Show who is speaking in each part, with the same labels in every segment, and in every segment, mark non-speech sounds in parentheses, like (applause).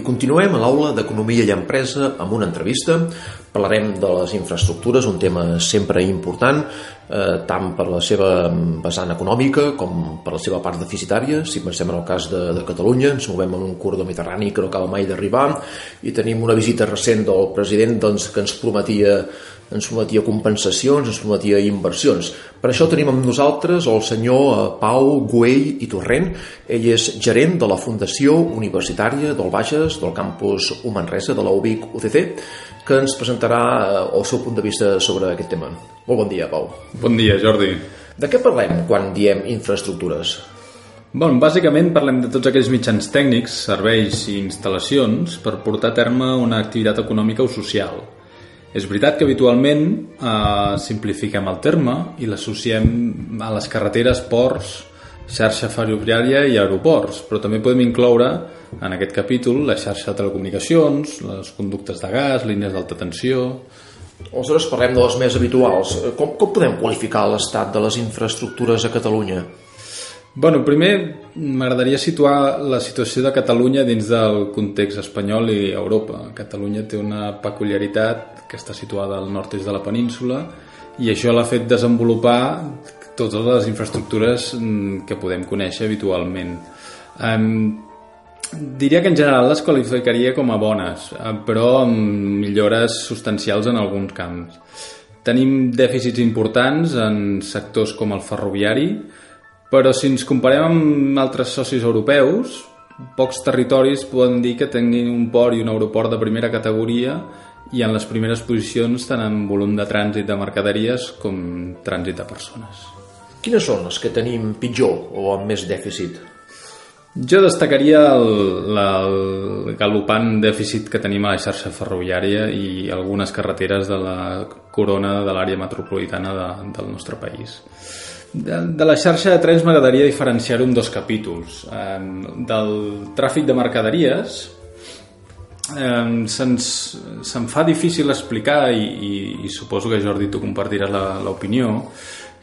Speaker 1: I continuem a l'aula d'Economia i Empresa amb una entrevista. Parlarem de les infraestructures, un tema sempre important, eh, tant per la seva vessant econòmica com per la seva part deficitària. Si pensem en el cas de, de Catalunya, ens movem en un corredor mediterrani que no acaba mai d'arribar i tenim una visita recent del president doncs, que ens prometia ens prometia compensacions, ens prometia inversions. Per això tenim amb nosaltres el senyor eh, Pau Güell i Torrent. Ell és gerent de la Fundació Universitària del Bages, del campus U Manresa, de la UBIC UCC, que ens presentarà eh, el seu punt de vista sobre aquest tema. Molt bon dia, Pau.
Speaker 2: Bon dia, Jordi.
Speaker 1: De què parlem quan diem infraestructures?
Speaker 2: Bon, bàsicament parlem de tots aquells mitjans tècnics, serveis i instal·lacions per portar a terme una activitat econòmica o social és veritat que habitualment eh, simplifiquem el terme i l'associem a les carreteres, ports, xarxa ferroviària i aeroports, però també podem incloure en aquest capítol la xarxa de telecomunicacions, les conductes de gas, línies d'alta tensió...
Speaker 1: Aleshores parlem de les més habituals. Com, com podem qualificar l'estat de les infraestructures a Catalunya?
Speaker 2: Bueno, primer m'agradaria situar la situació de Catalunya dins del context espanyol i Europa. Catalunya té una peculiaritat que està situada al nord-est de la península i això l'ha fet desenvolupar totes les infraestructures mm, que podem conèixer habitualment. Um, diria que en general les qualificaria com a bones, eh, però amb millores substancials en alguns camps. Tenim dèficits importants en sectors com el ferroviari, però si ens comparem amb altres socis europeus, pocs territoris poden dir que tinguin un port i un aeroport de primera categoria i en les primeres posicions tant en volum de trànsit de mercaderies com trànsit de persones.
Speaker 1: Quines són les que tenim pitjor o amb més dèficit?
Speaker 2: Jo destacaria el, el galopant dèficit que tenim a la xarxa ferroviària i algunes carreteres de la corona de l'àrea metropolitana de, del nostre país. De, de la xarxa de trens m'agradaria diferenciar-ho en dos capítols. Eh, del tràfic de mercaderies eh, se'ns se fa difícil explicar i, i, i suposo que Jordi tu compartiràs l'opinió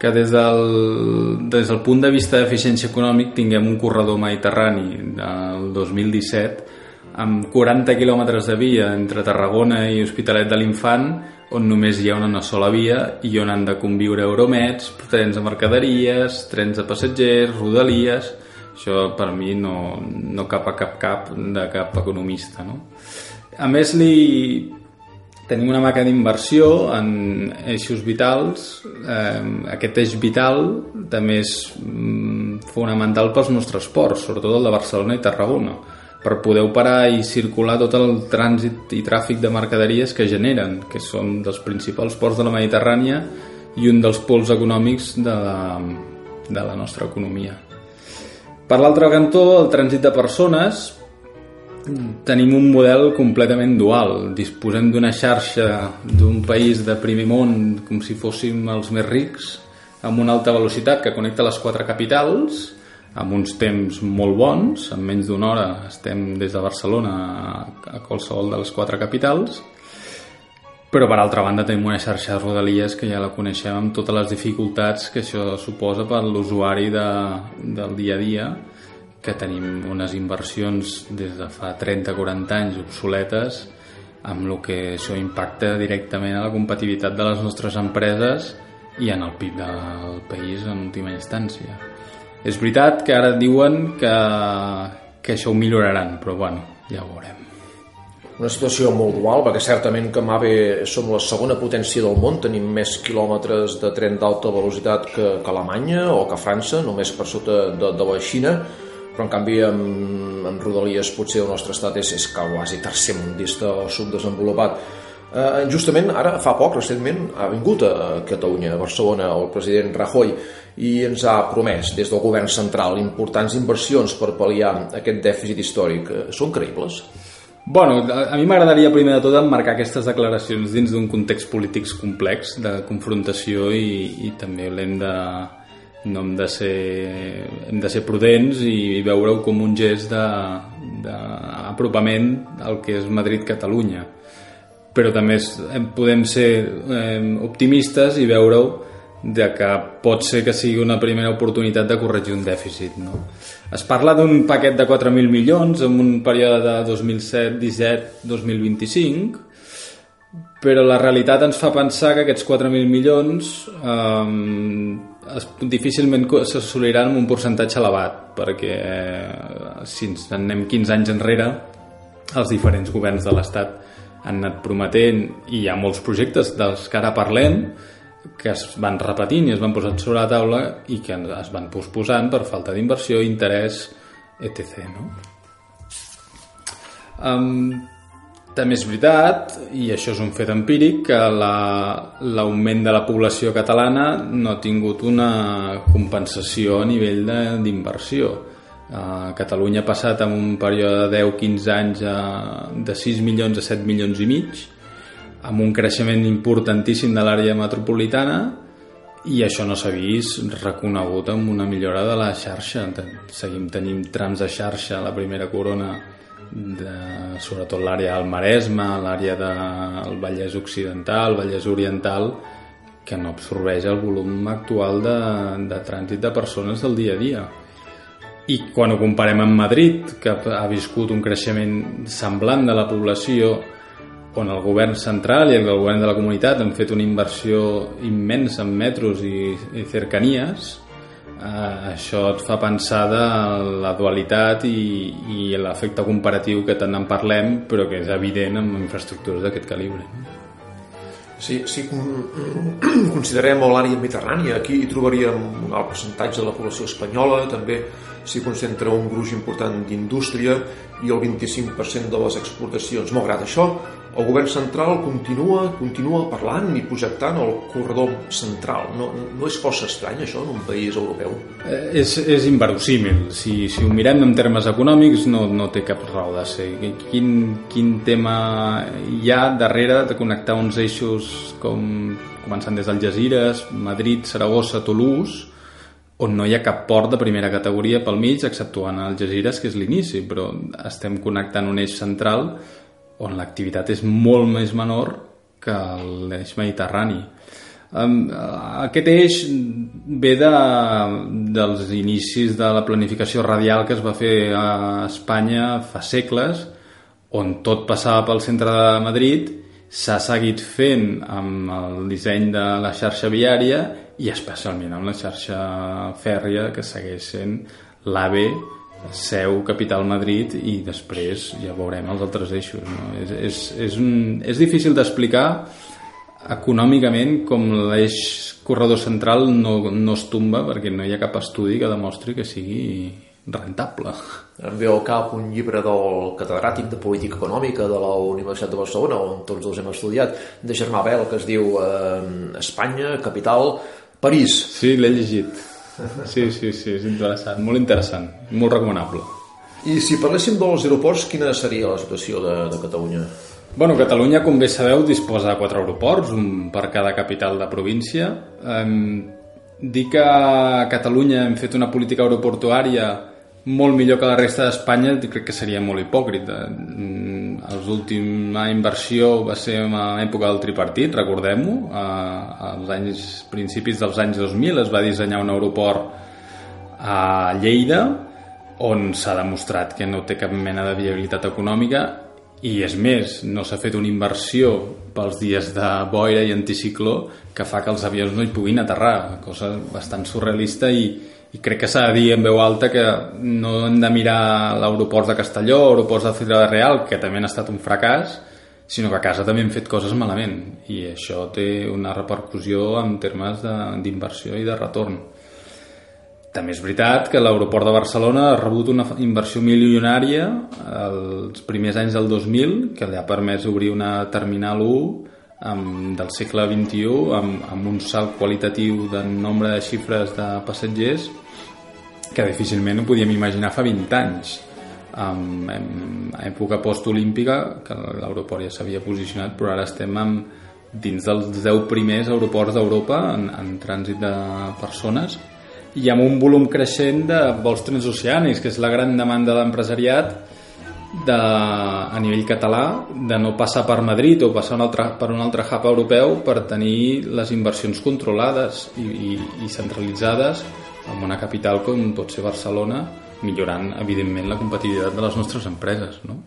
Speaker 2: que des del, des del punt de vista d'eficiència econòmic tinguem un corredor mediterrani del 2017 amb 40 quilòmetres de via entre Tarragona i Hospitalet de l'Infant on només hi ha una sola via i on han de conviure euromets, trens de mercaderies, trens de passatgers, rodalies... Això per mi no, no cap a cap cap de cap economista. No? A més, li tenim una maca d'inversió en eixos vitals. Eh, aquest eix vital també és mm, fonamental pels nostres ports, sobretot el de Barcelona i Tarragona per poder operar i circular tot el trànsit i tràfic de mercaderies que generen, que són dels principals ports de la Mediterrània i un dels pols econòmics de la, de la nostra economia. Per l'altre cantó, el trànsit de persones, tenim un model completament dual. Disposem d'una xarxa d'un país de primer món com si fóssim els més rics, amb una alta velocitat que connecta les quatre capitals, amb uns temps molt bons, en menys d'una hora estem des de Barcelona a qualsevol de les quatre capitals, però per altra banda tenim una xarxa de rodalies que ja la coneixem amb totes les dificultats que això suposa per l'usuari de, del dia a dia, que tenim unes inversions des de fa 30-40 anys obsoletes, amb el que això impacta directament a la competitivitat de les nostres empreses i en el PIB del país en última instància. És veritat que ara diuen que, que això ho milloraran, però bueno, ja ho veurem.
Speaker 1: Una situació molt dual, perquè certament que MAVE som la segona potència del món, tenim més quilòmetres de tren d'alta velocitat que, que Alemanya o que França, només per sota de, de la Xina, però en canvi amb, amb Rodalies potser el nostre estat és, és quasi tercer mundista o subdesenvolupat Eh, justament ara, fa poc, recentment, ha vingut a Catalunya, a Barcelona, el president Rajoy, i ens ha promès des del govern central importants inversions per pal·liar aquest dèficit històric. Eh, són creïbles?
Speaker 2: Bueno, a mi m'agradaria primer de tot emmarcar aquestes declaracions dins d'un context polític complex de confrontació i, i també l'hem de, no hem de ser, hem de ser prudents i veure-ho com un gest d'apropament al que és Madrid-Catalunya però també podem ser eh, optimistes i veure-ho de que pot ser que sigui una primera oportunitat de corregir un dèficit. No? Es parla d'un paquet de 4.000 milions en un període de 2007-17-2025, però la realitat ens fa pensar que aquests 4.000 milions eh, es, difícilment s'assoliran amb un percentatge elevat, perquè eh, si ens anem 15 anys enrere, els diferents governs de l'Estat han anat prometent i hi ha molts projectes dels que ara parlem que es van repetint i es van posant sobre la taula i que es van posposant per falta d'inversió, interès, etc. No? Um, també és veritat, i això és un fet empíric, que l'augment la, de la població catalana no ha tingut una compensació a nivell d'inversió. Uh, Catalunya ha passat en un període de 10-15 anys a, de 6 milions a 7 milions i mig, amb un creixement importantíssim de l'àrea metropolitana i això no s'ha vist reconegut amb una millora de la xarxa. Seguim tenim trams de xarxa a la primera corona, de, sobretot l'àrea del Maresme, l'àrea del Vallès Occidental, Vallès Oriental, que no absorbeix el volum actual de, de trànsit de persones del dia a dia. I quan ho comparem amb Madrid, que ha viscut un creixement semblant de la població on el govern central i el govern de la comunitat han fet una inversió immensa en metros i, i cercanies, eh, això et fa pensar de la dualitat i, i l'efecte comparatiu que tant en parlem, però que és evident en infraestructures d'aquest calibre.
Speaker 1: Si, si (clears throat) considerem l'àrea mediterrània, aquí hi trobaríem un alt percentatge de la població espanyola, també s'hi concentra un gruix important d'indústria i el 25% de les exportacions. Malgrat això, el govern central continua continua parlant i projectant el corredor central. No, no és força estrany això en un país europeu?
Speaker 2: Eh, és, és inverosímil. Si, si ho mirem en termes econòmics no, no té cap raó de ser. Quin, quin tema hi ha darrere de connectar uns eixos com començant des d'Algesires, Madrid, Saragossa, Toulouse, on no hi ha cap port de primera categoria pel mig, exceptuant Algesires, que és l'inici, però estem connectant un eix central on l'activitat és molt més menor que l'eix mediterrani. Aquest eix ve de, dels inicis de la planificació radial que es va fer a Espanya fa segles, on tot passava pel centre de Madrid, s'ha seguit fent amb el disseny de la xarxa viària i especialment amb la xarxa fèrria que segueix sent l'AVE seu, capital Madrid i després ja veurem els altres eixos no? és, és, és, un, és difícil d'explicar econòmicament com l'eix corredor central no, no es tomba perquè no hi ha cap estudi que demostri que sigui rentable.
Speaker 1: Em ve al cap un llibre del catedràtic de política econòmica de la Universitat de Barcelona, on tots els hem estudiat, de Germà Bel, que es diu eh, Espanya, capital, París.
Speaker 2: Sí, l'he llegit Sí, sí, sí, és interessant, molt interessant, molt recomanable.
Speaker 1: I si parléssim dels aeroports, quina seria la situació de, de Catalunya?
Speaker 2: Bueno, Catalunya, com bé sabeu, disposa de quatre aeroports, un per cada capital de província. Um, dir que a Catalunya hem fet una política aeroportuària molt millor que la resta d'Espanya crec que seria molt hipòcrita l'última inversió va ser en l'època del tripartit recordem-ho. Als anys, principis dels anys 2000 es va dissenyar un aeroport a Lleida on s'ha demostrat que no té cap mena de viabilitat econòmica. I és més, no s'ha fet una inversió pels dies de boira i anticicló que fa que els avions no hi puguin aterrar, cosa bastant surrealista i, i crec que s'ha de dir en veu alta que no hem de mirar l'aeroport de Castelló, aeroports de Ciutat Real, que també han estat un fracàs, sinó que a casa també hem fet coses malament i això té una repercussió en termes d'inversió i de retorn. També és veritat que l'aeroport de Barcelona ha rebut una inversió milionària els primers anys del 2000 que li ha permès obrir una terminal 1 amb, del segle XXI amb, amb un salt qualitatiu de nombre de xifres de passatgers que difícilment ho podíem imaginar fa 20 anys. En, en època postolímpica que l'aeroport ja s'havia posicionat però ara estem amb, dins dels 10 primers aeroports d'Europa en, en trànsit de persones i amb un volum creixent de vols transoceànics, que és la gran demanda de l'empresariat de, a nivell català de no passar per Madrid o passar un altre, per un altre hub europeu per tenir les inversions controlades i, i, i centralitzades en una capital com pot ser Barcelona millorant evidentment la competitivitat de les nostres empreses no?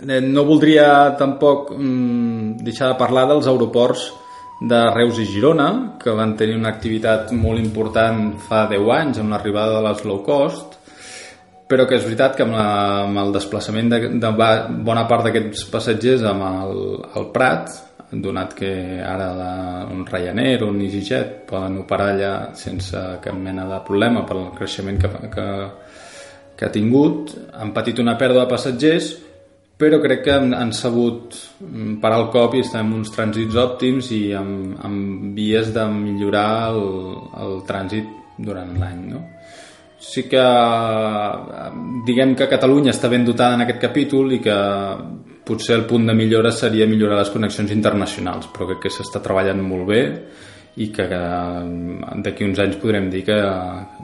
Speaker 2: Eh, no voldria tampoc mm, deixar de parlar dels aeroports de Reus i Girona que van tenir una activitat molt important fa 10 anys amb l'arribada de les low cost però que és veritat que amb, la, amb el desplaçament de, de bona part d'aquests passatgers amb el, el Prat, donat que ara la, un Ryanair o un EasyJet poden operar allà sense cap mena de problema pel creixement que, que, que ha tingut, han patit una pèrdua de passatgers, però crec que han, han sabut parar el cop i estem en uns trànsits òptims i amb, amb vies de millorar el, el trànsit durant l'any, no? Sí que diguem que Catalunya està ben dotada en aquest capítol i que potser el punt de millora seria millorar les connexions internacionals, però crec que s'està treballant molt bé i que d'aquí uns anys podrem dir que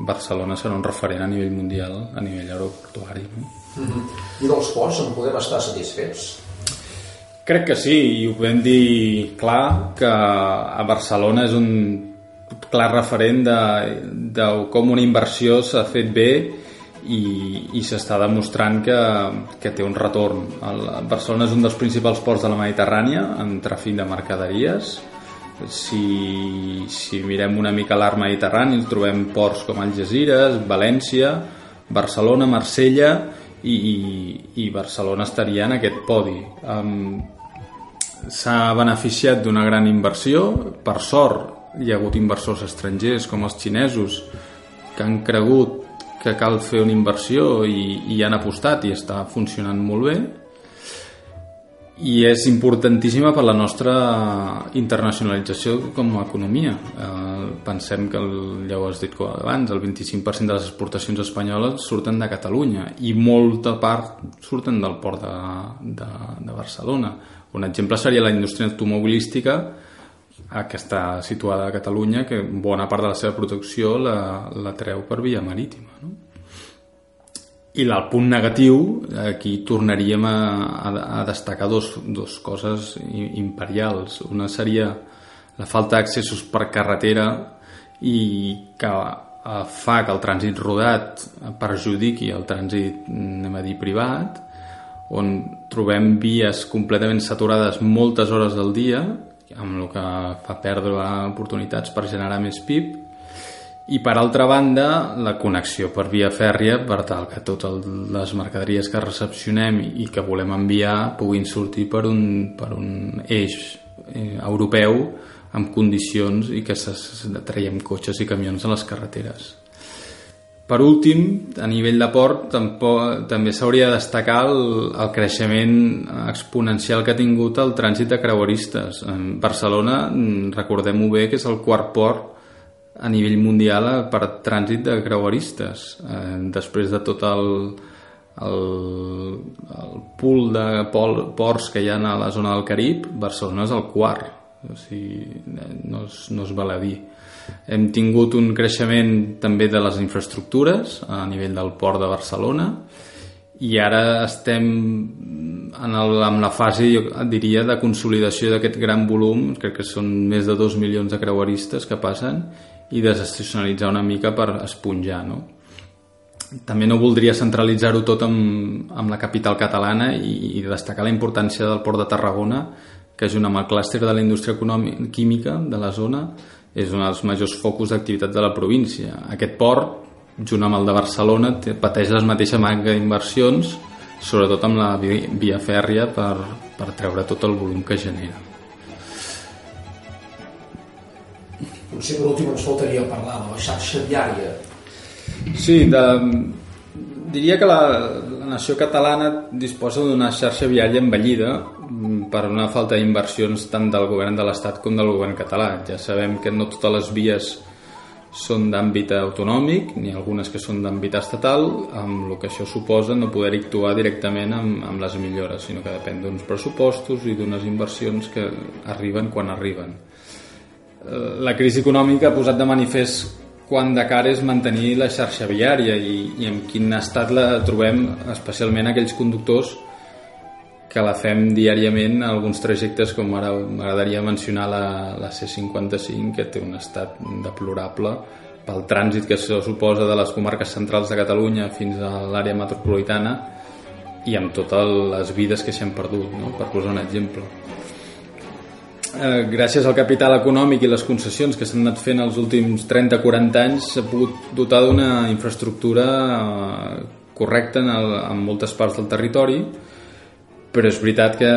Speaker 2: Barcelona serà un referent a nivell mundial, a nivell aeroportuari. No?
Speaker 1: Mm -hmm. I dels ports en podem estar satisfets?
Speaker 2: Crec que sí, i ho podem dir clar, que a Barcelona és un clar referent de, de com una inversió s'ha fet bé i, i s'està demostrant que, que té un retorn. El, Barcelona és un dels principals ports de la Mediterrània en tràfic de mercaderies. Si, si mirem una mica l'art mediterrani trobem ports com Algeciras, València, Barcelona, Marsella i, i, i Barcelona estaria en aquest podi. Um, S'ha beneficiat d'una gran inversió, per sort hi ha hagut inversors estrangers com els xinesos que han cregut que cal fer una inversió i, i han apostat i està funcionant molt bé i és importantíssima per la nostra internacionalització com a economia. Eh, pensem que, el, ja ho has dit abans, el 25% de les exportacions espanyoles surten de Catalunya i molta part surten del port de, de, de Barcelona. Un exemple seria la indústria automobilística que està situada a Catalunya, que bona part de la seva producció la, la treu per via marítima. No? I el punt negatiu, aquí tornaríem a, a, a destacar dos, dos coses imperials. Una seria la falta d'accessos per carretera i que eh, fa que el trànsit rodat perjudiqui el trànsit, anem a dir, privat, on trobem vies completament saturades moltes hores del dia amb el que fa perdre oportunitats per generar més PIB i per altra banda la connexió per via fèrria per tal que totes les mercaderies que recepcionem i que volem enviar puguin sortir per un, per un eix eh, europeu amb condicions i que traiem cotxes i camions a les carreteres. Per últim, a nivell de port, tampoc, també s'hauria de destacar el, el creixement exponencial que ha tingut el trànsit de creueristes. En Barcelona, recordem-ho bé, que és el quart port a nivell mundial per trànsit de creueristes. Eh, després de tot el, el, el pool de ports que hi ha a la zona del Carib, Barcelona és el quart. O sigui, no es, no es val a dir. Hem tingut un creixement també de les infraestructures a nivell del port de Barcelona i ara estem en, el, en la fase, jo diria, de consolidació d'aquest gran volum, crec que són més de 2 milions de creueristes que passen, i desestacionalitzar una mica per esponjar, no? També no voldria centralitzar-ho tot amb, amb la capital catalana i, i destacar la importància del port de Tarragona, que és amb el clúster de la indústria química de la zona, és un dels majors focus d'activitat de la província. Aquest port, junt amb el de Barcelona, pateix les mateixes manca d'inversions, sobretot amb la via fèrria per, per treure tot el volum que genera.
Speaker 1: Potser per últim ens faltaria parlar de la xarxa viària.
Speaker 2: Sí, de, diria que la, la nació catalana disposa d'una xarxa viària envellida Mm, per una falta d'inversions tant del govern de l'Estat com del govern català. Ja sabem que no totes les vies són d'àmbit autonòmic, ni algunes que són d'àmbit estatal, amb el que això suposa no poder actuar directament amb, amb les millores, sinó que depèn d'uns pressupostos i d'unes inversions que arriben quan arriben. Eh, la crisi econòmica ha posat de manifest quan de cara és mantenir la xarxa viària i, i en quin estat la trobem especialment aquells conductors que la fem diàriament a alguns trajectes com ara m'agradaria mencionar la, la C55 que té un estat deplorable pel trànsit que se suposa de les comarques centrals de Catalunya fins a l'àrea metropolitana i amb totes les vides que s'hi han perdut, no? per posar un exemple. Eh, gràcies al capital econòmic i les concessions que s'han anat fent els últims 30-40 anys s'ha pogut dotar d'una infraestructura eh, correcta en, el, en moltes parts del territori però és veritat que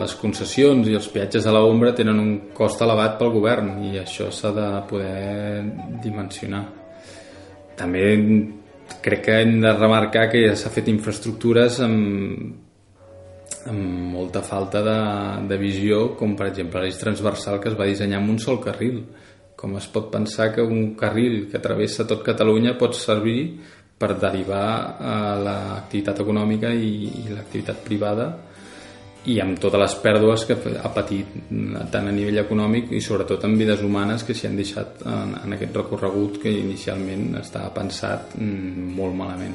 Speaker 2: les concessions i els peatges a l'ombra tenen un cost elevat pel govern i això s'ha de poder dimensionar. També crec que hem de remarcar que s'ha fet infraestructures amb, amb molta falta de, de visió com per exemple l'eix transversal que es va dissenyar amb un sol carril com es pot pensar que un carril que travessa tot Catalunya pot servir per derivar a l'activitat econòmica i, i l'activitat privada i amb totes les pèrdues que ha patit tant a nivell econòmic i sobretot en vides humanes que s'hi han deixat en, en aquest recorregut que inicialment estava pensat mm, molt malament.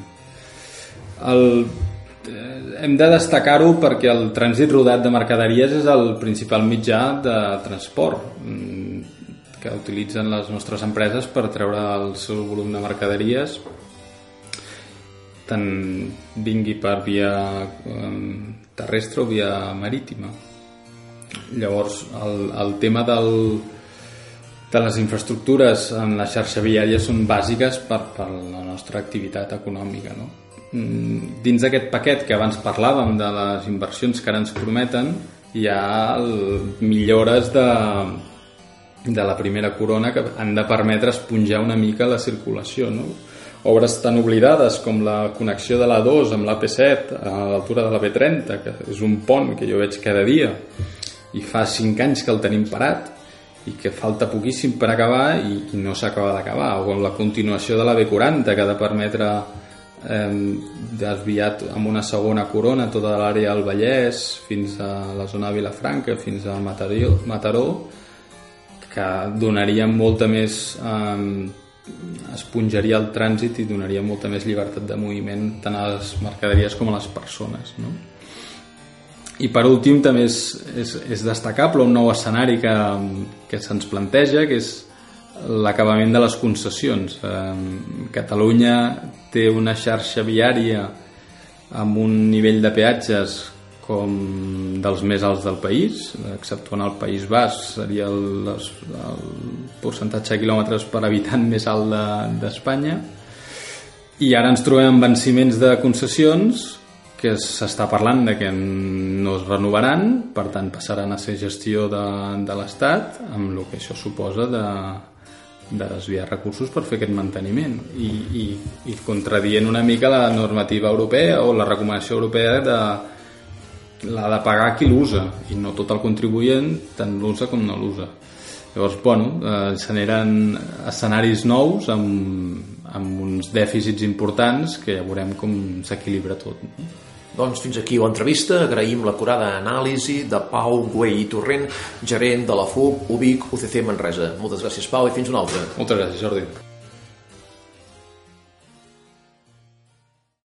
Speaker 2: El, eh, hem de destacar-ho perquè el trànsit rodat de mercaderies és el principal mitjà de transport mm, que utilitzen les nostres empreses per treure el seu volum de mercaderies tant vingui per via um, terrestre o via marítima. Llavors, el, el tema del, de les infraestructures en la xarxa viària són bàsiques per, per la nostra activitat econòmica. No? Mm, dins d'aquest paquet que abans parlàvem de les inversions que ara ens prometen, hi ha el, millores de, de la primera corona que han de permetre esponjar una mica la circulació. No? obres tan oblidades com la connexió de la 2 amb l'AP7 a l'altura de la B30, que és un pont que jo veig cada dia i fa 5 anys que el tenim parat i que falta poquíssim per acabar i, i no s'acaba d'acabar o la continuació de la B40 que ha de permetre eh, desviat amb una segona corona tota l'àrea del Vallès fins a la zona de Vilafranca fins a Mataró, Mataró que donaria molta més eh, esponjaria el trànsit i donaria molta més llibertat de moviment tant a les mercaderies com a les persones no? i per últim també és, és, és destacable un nou escenari que, que se'ns planteja que és l'acabament de les concessions eh, Catalunya té una xarxa viària amb un nivell de peatges com dels més alts del país, exceptuant el País Basc, seria el, el percentatge de quilòmetres per habitant més alt d'Espanya. De, I ara ens trobem amb venciments de concessions que s'està parlant de que no es renovaran, per tant passaran a ser gestió de, de l'Estat, amb el que això suposa de, de desviar recursos per fer aquest manteniment i, i, i contradient una mica la normativa europea o la recomanació europea de l'ha de pagar qui l'usa i no tot el contribuent tant l'usa com no l'usa. Llavors, bueno, eh, s'aniran escenaris nous amb, amb uns dèficits importants que ja veurem com s'equilibra tot
Speaker 1: doncs fins aquí l'entrevista. Agraïm l'acurada anàlisi de Pau Güell i Torrent, gerent de la FUB UBIC UCC Manresa. Moltes gràcies, Pau, i fins una altra.
Speaker 2: Moltes gràcies, Jordi.